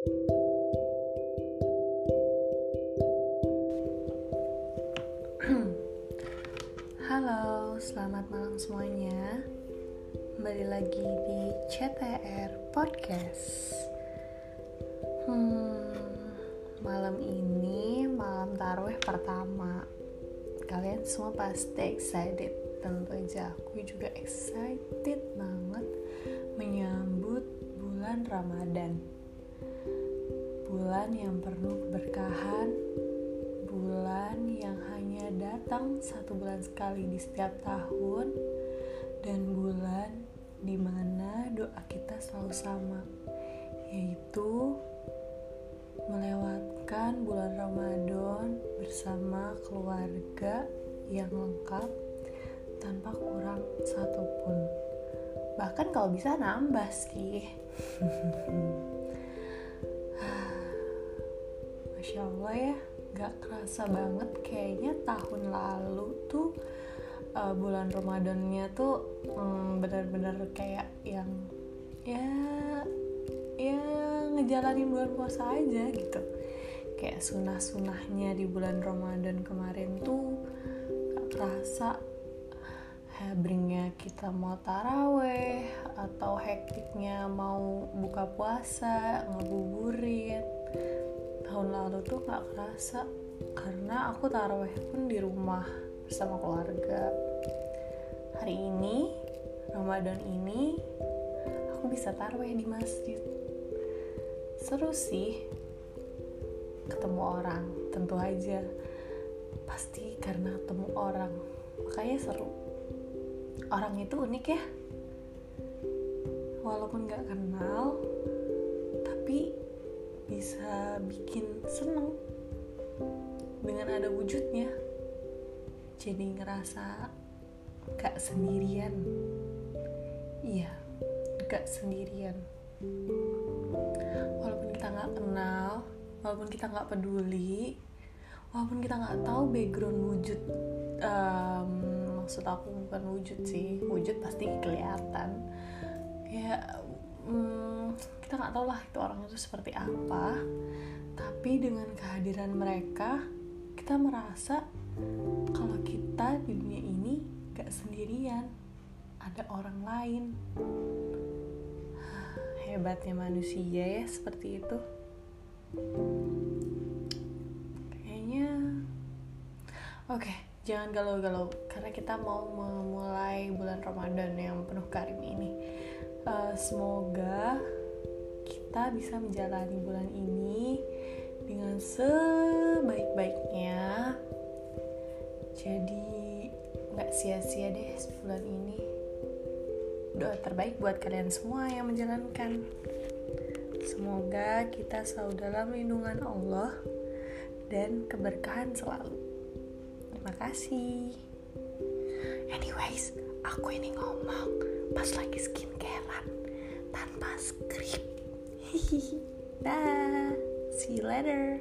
Halo, selamat malam semuanya. Kembali lagi di CTR Podcast. Hmm, malam ini malam taruh pertama. Kalian semua pasti excited. Tentu aja aku juga excited banget menyambut bulan Ramadan. Bulan yang penuh keberkahan, bulan yang hanya datang satu bulan sekali di setiap tahun, dan bulan di mana doa kita selalu sama, yaitu melewatkan bulan Ramadan bersama keluarga yang lengkap tanpa kurang satupun. Bahkan kalau bisa nambah sih. Masya Allah ya, gak kerasa banget. Kayaknya tahun lalu tuh uh, bulan Ramadannya tuh um, bener-bener kayak yang ya ya ngejalanin bulan puasa aja gitu. Kayak sunah-sunahnya di bulan Ramadan kemarin tuh gak kerasa. Hebringnya kita mau taraweh atau hektiknya mau buka puasa ngabuburit tahun lalu tuh gak kerasa karena aku taraweh pun di rumah bersama keluarga. Hari ini Ramadan ini aku bisa taraweh di masjid. Seru sih ketemu orang tentu aja. Pasti karena ketemu orang makanya seru. Orang itu unik ya. Walaupun gak kenal tapi bisa bikin seneng dengan ada wujudnya. Jadi ngerasa gak sendirian. Iya gak sendirian. Walaupun kita nggak kenal walaupun kita nggak peduli walaupun kita nggak tahu background wujud um, maksud aku bukan wujud sih wujud pasti kelihatan. Ya um, kita nggak tahu lah itu orang itu seperti apa. Tapi dengan kehadiran mereka kita merasa kalau kita di dunia ini gak sendirian ada orang lain. Hebatnya manusia ya seperti itu. Kayaknya oke okay, jangan galau-galau karena kita mau memulai bulan Ramadan yang penuh karim ini uh, semoga kita bisa menjalani bulan ini dengan sebaik-baiknya jadi nggak sia-sia deh bulan ini doa terbaik buat kalian semua yang menjalankan. Semoga kita selalu dalam lindungan Allah dan keberkahan selalu. Terima kasih. Anyways, aku ini ngomong pas lagi skincarean tanpa skrip. Dah, see you later.